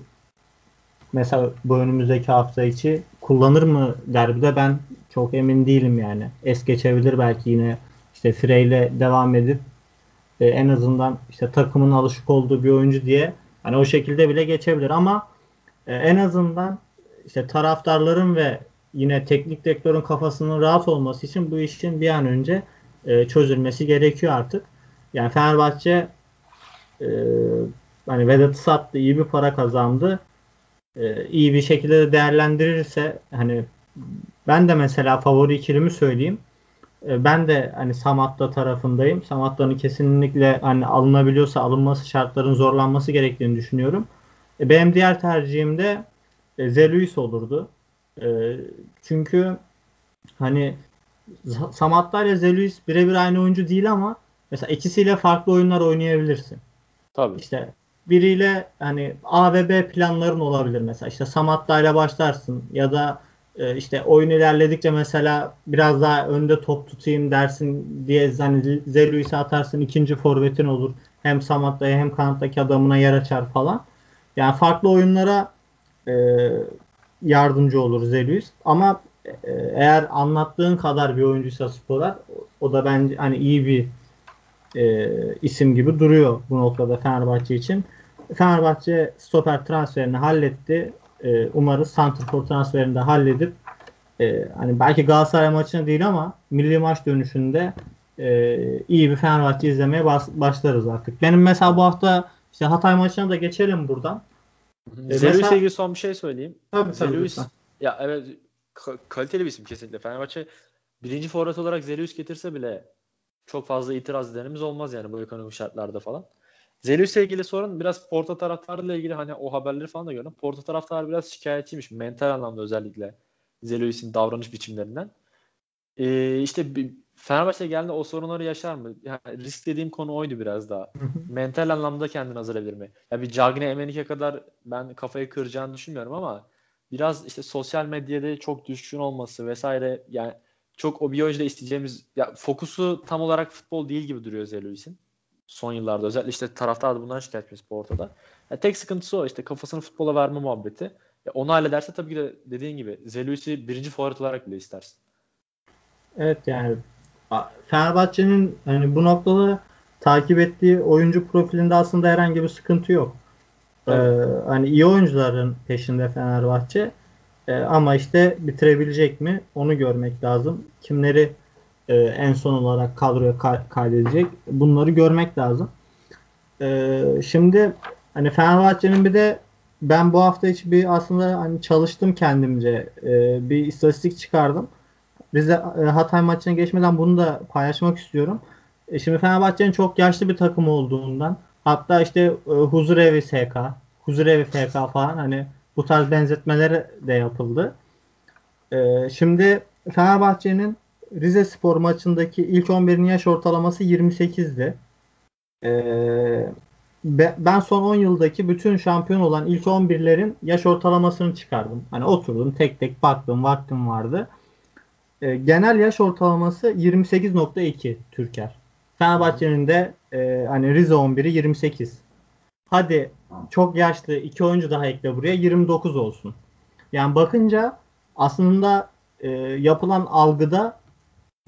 mesela bu önümüzdeki hafta içi kullanır mı derbide ben çok emin değilim yani. Es geçebilir belki yine işte Frey'le devam edip e, en azından işte takımın alışık olduğu bir oyuncu diye hani o şekilde bile geçebilir ama e, en azından işte taraftarların ve yine teknik direktörün kafasının rahat olması için bu işin bir an önce e, çözülmesi gerekiyor artık. Yani Fenerbahçe e, hani Vedat'ı sattı, iyi bir para kazandı. E, iyi bir şekilde de değerlendirirse hani ben de mesela favori ikilimi söyleyeyim. E, ben de hani Samatta tarafındayım. Samatta'nın kesinlikle hani alınabiliyorsa alınması şartların zorlanması gerektiğini düşünüyorum. E, benim diğer tercihim de e, Zeluis olurdu. E, çünkü hani Samatta ile Zeluis birebir aynı oyuncu değil ama mesela ikisiyle farklı oyunlar oynayabilirsin. Tabii. İşte biriyle hani A ve B planların olabilir mesela. İşte Samatta ile başlarsın ya da e, işte oyun ilerledikçe mesela biraz daha önde top tutayım dersin diye hani Zeluis'i atarsın ikinci forvetin olur. Hem Samatta'ya hem kanattaki adamına yer açar falan. Yani farklı oyunlara e, yardımcı olur Zeluis. Ama e, eğer anlattığın kadar bir oyuncuysa Sporar o da bence hani iyi bir e, isim gibi duruyor bu noktada Fenerbahçe için. Fenerbahçe stoper transferini halletti. E, umarız Santrfor transferini de halledip e, hani belki Galatasaray maçına değil ama milli maç dönüşünde e, iyi bir Fenerbahçe izlemeye bas- başlarız artık. Benim mesela bu hafta işte Hatay maçına da geçelim buradan. E, Zeluis'le mesela- ilgili son bir şey söyleyeyim. Tabii, tabii, Zeluis ya evet ka- kaliteli bir isim kesinlikle. Fenerbahçe birinci forvet olarak Zeluis getirse bile çok fazla itiraz edenimiz olmaz yani bu ekonomik şartlarda falan. Zeluis'le ilgili sorun biraz Porto taraftarıyla ilgili hani o haberleri falan da gördüm. Porto taraftarı biraz şikayetçiymiş mental anlamda özellikle Zeluis'in davranış biçimlerinden. Ee, işte Fenerbahçe geldiğinde o sorunları yaşar mı? Yani risk dediğim konu oydu biraz daha. Mental anlamda kendini hazırlayabilir mi? Ya bir Cagne Emenike kadar ben kafayı kıracağını düşünmüyorum ama biraz işte sosyal medyada çok düşkün olması vesaire yani çok o oyuncuda isteyeceğimiz ya fokusu tam olarak futbol değil gibi duruyor Zeluis'in. Son yıllarda özellikle işte taraftar da bundan şikayet etmiş ortada. Ya tek sıkıntısı o işte kafasını futbola verme muhabbeti. Ya onu hallederse tabii ki de dediğin gibi Zeluis'i birinci forvet olarak bile istersin. Evet yani Fenerbahçe'nin hani bu noktada takip ettiği oyuncu profilinde aslında herhangi bir sıkıntı yok. Evet. Ee, hani iyi oyuncuların peşinde Fenerbahçe. Ee, ama işte bitirebilecek mi? Onu görmek lazım. Kimleri e, en son olarak kadroya ka- kaydedecek? Bunları görmek lazım. Ee, şimdi hani Fenerbahçe'nin bir de ben bu hafta içi bir aslında hani çalıştım kendimce. E, bir istatistik çıkardım. Rize e, Hatay maçına geçmeden bunu da paylaşmak istiyorum. E, şimdi Fenerbahçe'nin çok yaşlı bir takım olduğundan hatta işte e, Huzurevi SK, Huzurevi FK falan hani bu tarz benzetmeleri de yapıldı. E, şimdi Fenerbahçe'nin Rize Spor maçındaki ilk 11'in yaş ortalaması 28'di. E, ben son 10 yıldaki bütün şampiyon olan ilk 11'lerin yaş ortalamasını çıkardım. Hani oturdum tek tek baktım vaktim vardı. E, genel yaş ortalaması 28.2 Türker. Fenerbahçe'nin de e, hani Rize 11'i 28. Hadi çok yaşlı iki oyuncu daha ekle buraya 29 olsun. Yani bakınca aslında e, yapılan algıda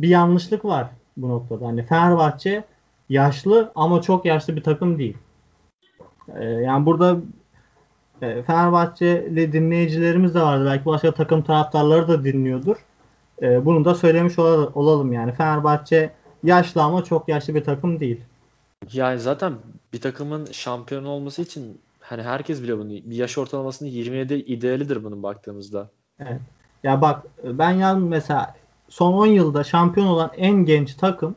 bir yanlışlık var bu noktada. Hani Fenerbahçe yaşlı ama çok yaşlı bir takım değil. E, yani burada e, Fenerbahçeli dinleyicilerimiz de vardı. Belki başka takım taraftarları da dinliyordur. E, bunu da söylemiş olalım yani. Fenerbahçe yaşlı ama çok yaşlı bir takım değil. Yani zaten bir takımın şampiyon olması için hani herkes biliyor bunu. Bir yaş ortalamasının 27 idealidir bunun baktığımızda. Evet. Ya bak ben yazdım mesela son 10 yılda şampiyon olan en genç takım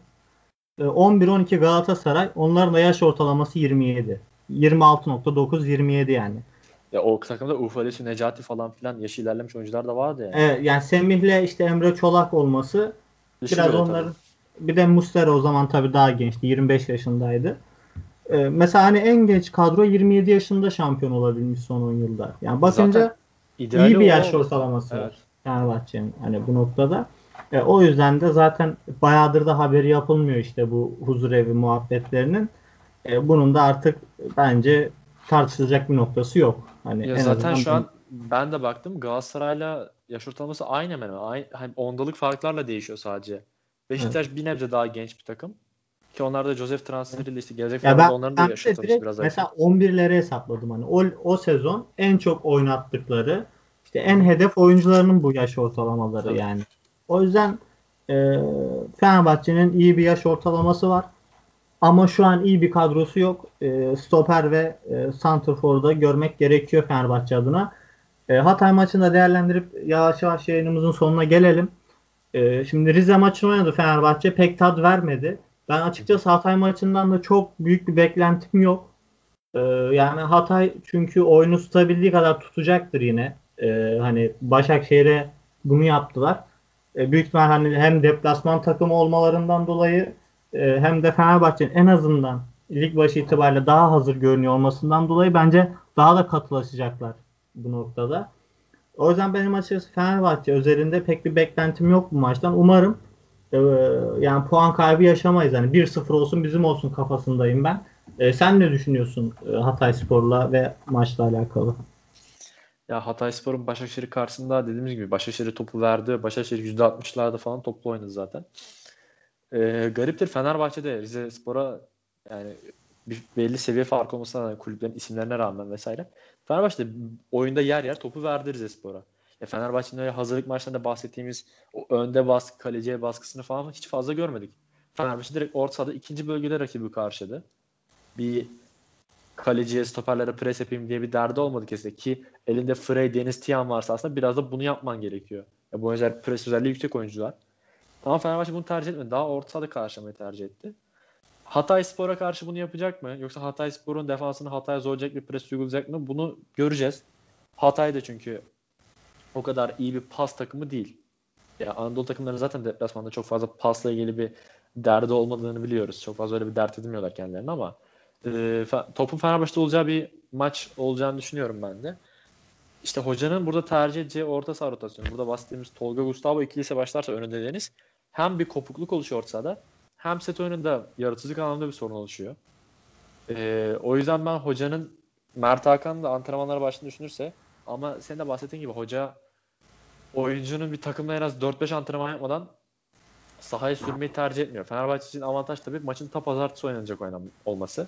11-12 e, Galatasaray. Onların da yaş ortalaması 27. 26.9 27 yani. Ya o takımda Ufalesi, Necati falan filan yaşı ilerlemiş oyuncular da vardı yani. Evet yani Semih'le işte Emre Çolak olması Düşün biraz onların tabii. Bir de Mustera o zaman tabii daha gençti. 25 yaşındaydı. Ee, mesela hani en genç kadro 27 yaşında şampiyon olabilmiş son 10 yılda. Yani bakınca iyi bir yaş ortalaması evet. var Fenerbahçe'nin hani bu noktada. E, o yüzden de zaten bayağıdır da haberi yapılmıyor işte bu huzur evi muhabbetlerinin. E, bunun da artık bence tartışılacak bir noktası yok. Hani ya zaten şu an ben de baktım Galatasaray'la yaş ortalaması aynı hemen aynı hani ondalık farklarla değişiyor sadece. Beşiktaş evet. bir nebze daha genç bir takım. Ki onlar da Joseph transferiyle işte gelecek ya ben, onların da yaş ortalaması biraz Mesela 11'leri hesapladım hani o, o sezon en çok oynattıkları işte en hedef oyuncularının bu yaş ortalamaları Tabii. yani. O yüzden e, Fenerbahçe'nin iyi bir yaş ortalaması var. Ama şu an iyi bir kadrosu yok. E, stoper ve e, Santrfor'da görmek gerekiyor Fenerbahçe adına. E, Hatay maçını değerlendirip yavaş yavaş yayınımızın sonuna gelelim. E, şimdi Rize maçını oynadı Fenerbahçe. Pek tad vermedi. Ben açıkçası Hatay maçından da çok büyük bir beklentim yok. E, yani Hatay çünkü oyunu tutabildiği kadar tutacaktır yine. E, hani Başakşehir'e bunu yaptılar. E, büyük ihtimal hani hem deplasman takımı olmalarından dolayı e, hem de Fenerbahçe'nin en azından lig başı itibariyle daha hazır görünüyor olmasından dolayı bence daha da katılaşacaklar bu noktada. O yüzden benim açıkçası Fenerbahçe özelinde pek bir beklentim yok bu maçtan. Umarım e, yani puan kaybı yaşamayız. Yani 1-0 olsun bizim olsun kafasındayım ben. E, sen ne düşünüyorsun e, Hatay Spor'la ve maçla alakalı? Ya Hatay Spor'un Başakşehir karşısında dediğimiz gibi Başakşehir'e topu verdi. Başakşehir %60'larda falan toplu oynadı zaten. E, gariptir Fenerbahçe'de Rize Spor'a yani bir belli seviye farkı olmasına rağmen kulüplerin isimlerine rağmen vesaire. Fenerbahçe oyunda yer yer topu verdi Rize Spor'a. Ya Fenerbahçe'nin öyle hazırlık maçlarında bahsettiğimiz o önde baskı, kaleciye baskısını falan hiç fazla görmedik. Fenerbahçe direkt orta sahada ikinci bölgede rakibi karşıladı. Bir kaleciye, stoperlere pres yapayım diye bir derdi olmadı kesinlikle ki elinde Frey, Deniz Tiyan varsa aslında biraz da bunu yapman gerekiyor. Ya bu özel pres özelliği yüksek oyuncular. Ama Fenerbahçe bunu tercih etmedi. Daha orta sahada karşılamayı tercih etti. Hatay Spor'a karşı bunu yapacak mı? Yoksa Hatay Spor'un defansını Hatay'a zorlayacak bir pres uygulayacak mı? Bunu göreceğiz. Hatay da çünkü o kadar iyi bir pas takımı değil. Ya Anadolu takımları zaten deplasmanda çok fazla pasla ilgili bir derdi olmadığını biliyoruz. Çok fazla öyle bir dert edinmiyorlar kendilerini ama e, topun Fenerbahçe'de olacağı bir maç olacağını düşünüyorum ben de. işte hocanın burada tercih edeceği orta saha rotasyonu. Burada bahsettiğimiz Tolga Gustavo ikilisi başlarsa önünde hem bir kopukluk oluşuyor orta sahada hem set oyununda yaratıcılık anlamında bir sorun oluşuyor. Ee, o yüzden ben hocanın Mert Hakan da antrenmanlara başladığını düşünürse ama senin de bahsettiğin gibi hoca oyuncunun bir takımda en az 4-5 antrenman yapmadan sahaya sürmeyi tercih etmiyor. Fenerbahçe için avantaj tabii maçın ta pazartesi oynanacak oynam olması.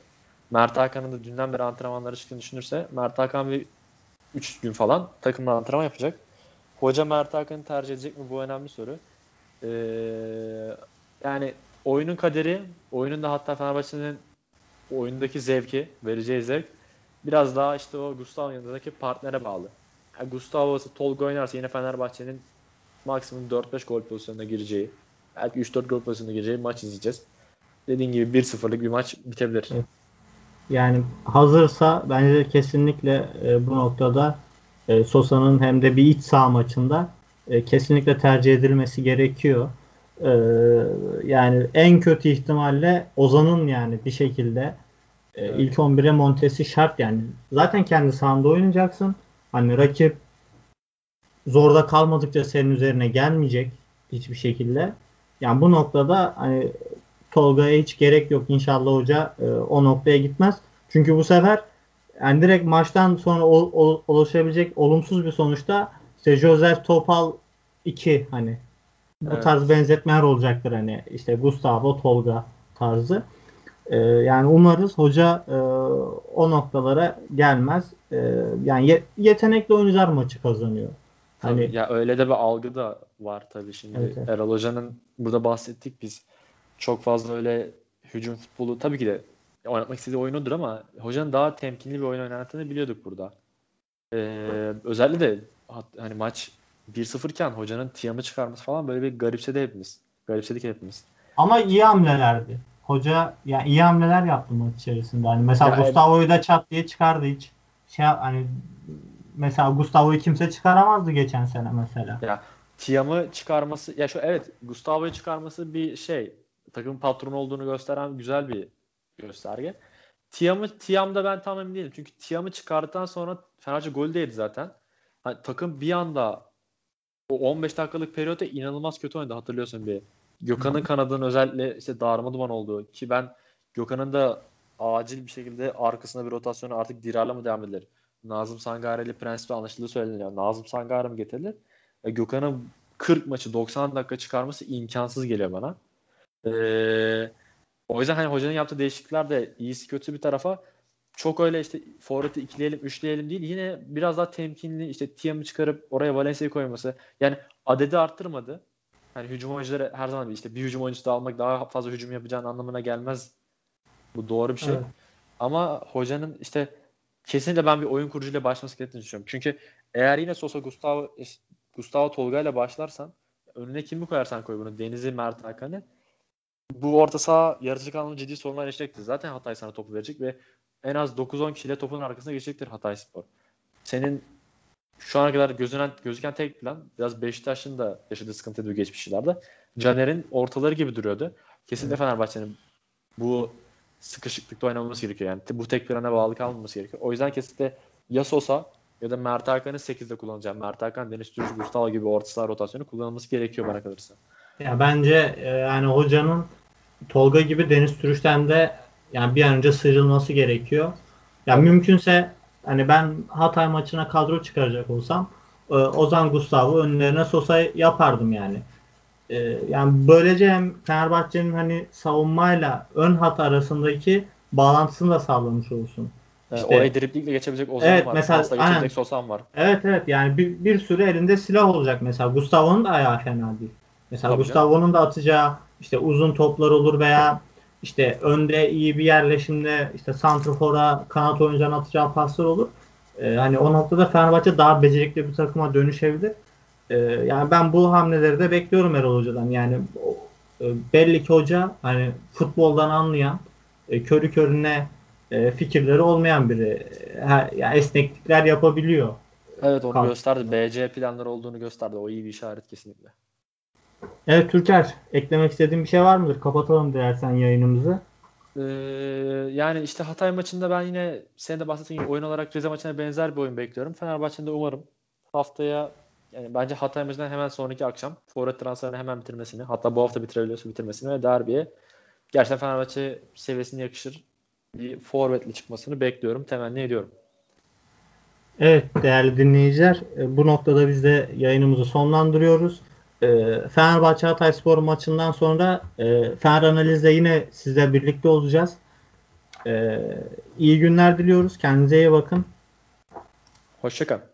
Mert Hakan'ın da dünden beri antrenmanlara çıktığını düşünürse Mert Hakan bir 3 gün falan takımda antrenman yapacak. Hoca Mert Hakan'ı tercih edecek mi? Bu önemli soru. Ee, yani oyunun kaderi, oyunun da hatta Fenerbahçe'nin oyundaki zevki, vereceği zevk biraz daha işte o Gustavo'nun yanındaki partnere bağlı. Yani Gustavo Tolga oynarsa yine Fenerbahçe'nin maksimum 4-5 gol pozisyonuna gireceği, belki 3-4 gol pozisyonuna gireceği maç izleyeceğiz. Dediğin gibi 1-0'lık bir maç bitebilir. Yani hazırsa bence kesinlikle e, bu noktada e, Sosa'nın hem de bir iç saha maçında e, kesinlikle tercih edilmesi gerekiyor. E, yani en kötü ihtimalle Ozan'ın yani bir şekilde e, evet. ilk 11'e montesi şart yani. Zaten kendi sahanda oynayacaksın. Hani rakip zorda kalmadıkça senin üzerine gelmeyecek hiçbir şekilde. Yani bu noktada hani Tolga'ya hiç gerek yok. İnşallah hoca e, o noktaya gitmez. Çünkü bu sefer yani direkt maçtan sonra ol, ol, oluşabilecek olumsuz bir sonuçta işte Joseph Topal 2 hani bu evet. tarz benzetmeler olacaktır hani işte Gustavo Tolga tarzı. Ee, yani umarız hoca e, o noktalara gelmez. Ee, yani ye, yetenekli oyuncular maçı kazanıyor. Hani tabii, ya öyle de bir algı da var tabii şimdi. Evet, evet. Erol Hoca'nın burada bahsettik biz çok fazla öyle hücum futbolu tabii ki de oynatmak istediği oyunudur ama hocanın daha temkinli bir oyun oynattığını biliyorduk burada. Ee, özellikle de hani maç 1-0 iken hocanın Tiam'ı çıkarması falan böyle bir garipsedi hepimiz. Garipsedik hepimiz. Ama iyi hamlelerdi. Hoca yani iyi hamleler yaptı maç içerisinde. Hani mesela ya Gustavo'yu da çat diye çıkardı hiç. Şey hani mesela Gustavo'yu kimse çıkaramazdı geçen sene mesela. Ya Tiam'ı çıkarması ya şu evet Gustavo'yu çıkarması bir şey takım patronu olduğunu gösteren güzel bir gösterge. Tiam'ı Tiam'da ben tam emin değilim. Çünkü Tiam'ı çıkardıktan sonra Fenerbahçe gol değildi zaten. Hani takım bir anda o 15 dakikalık periyotta inanılmaz kötü oynadı hatırlıyorsun bir. Gökhan'ın kanadının özellikle işte darma duman olduğu ki ben Gökhan'ın da acil bir şekilde arkasına bir rotasyonu artık Dirar'la mı devam edilir? Nazım Sangare ile prensipte anlaşıldığı söyleniyor. Nazım Sangare mi getirilir? E, Gökhan'ın 40 maçı 90 dakika çıkarması imkansız geliyor bana. Ee, o yüzden hani hocanın yaptığı değişiklikler de iyisi kötü bir tarafa çok öyle işte forveti ikileyelim, üçleyelim değil. Yine biraz daha temkinli işte Tiam'ı çıkarıp oraya Valencia'yı koyması. Yani adedi arttırmadı. Hani hücum oyuncuları her zaman bir işte bir hücum oyuncusu da almak daha fazla hücum yapacağın anlamına gelmez. Bu doğru bir şey. Evet. Ama hocanın işte kesinlikle ben bir oyun kurucuyla başlaması gerektiğini düşünüyorum. Çünkü eğer yine Sosa Gustavo Gustavo Tolga ile başlarsan önüne kimi koyarsan koy bunu. Deniz'i, Mert Hakan'ı bu orta saha yaratıcılık anlamında ciddi sorunlar yaşayacaktır. Zaten Hatay sana topu verecek ve en az 9-10 kişiyle topun arkasına geçecektir Hatay Spor. Senin şu ana kadar gözünen, gözüken tek plan biraz Beşiktaş'ın da yaşadığı sıkıntı bu geçmiş yıllarda. Caner'in ortaları gibi duruyordu. Kesinlikle Fenerbahçe'nin bu sıkışıklıkta oynamaması gerekiyor. Yani bu tek plana bağlı kalmaması gerekiyor. O yüzden kesinlikle ya Sosa ya da Mert Hakan'ı 8'de kullanacağım. Mert Hakan, Deniz Türücü, Gustavo gibi orta saha rotasyonu kullanılması gerekiyor bana kalırsa. Ya bence e, yani hocanın Tolga gibi Deniz Türüş'ten de yani bir an önce sıyrılması gerekiyor. Yani mümkünse hani ben Hatay maçına kadro çıkaracak olsam e, Ozan Gustavo önlerine Sosa yapardım yani. E, yani böylece hem Fenerbahçe'nin hani savunmayla ön hat arasındaki bağlantısını da sağlamış olsun. İşte, oraya driplingle geçebilecek Ozan evet, var. Mesela, geçebilecek Sosan var. Evet evet yani bir, bir sürü elinde silah olacak mesela. Gustavo'nun da ayağı fena değil. Mesela Tabii Gustavo'nun da atacağı işte uzun toplar olur veya işte önde iyi bir yerleşimde işte santrfora kanat oyuncuların atacağı paslar olur. Ee, hani o noktada Fenerbahçe daha becerikli bir takıma dönüşebilir. Ee, yani ben bu hamleleri de bekliyorum Erol Hoca'dan. Yani e, belli ki hoca hani futboldan anlayan e, körü körüne e, fikirleri olmayan biri. Her, yani esneklikler yapabiliyor. Evet onu Kalk. gösterdi. BC planları olduğunu gösterdi. O iyi bir işaret kesinlikle. Evet Türker, eklemek istediğin bir şey var mıdır? Kapatalım dilersen yayınımızı. Ee, yani işte Hatay maçında ben yine senin de bahsettiğin gibi oyun olarak Rize maçına benzer bir oyun bekliyorum. Fenerbahçe'nin de umarım haftaya yani bence Hatay maçından hemen sonraki akşam forvet transferini hemen bitirmesini hatta bu hafta bitirebiliyorsa bitirmesini ve derbiye gerçekten Fenerbahçe seviyesine yakışır bir forvetle çıkmasını bekliyorum. Temenni ediyorum. Evet değerli dinleyiciler e, bu noktada biz de yayınımızı sonlandırıyoruz. E, Fenerbahçe Hatay Spor maçından sonra e, Fener Analiz'de yine sizle birlikte olacağız. İyi günler diliyoruz. Kendinize iyi bakın. Hoşçakalın.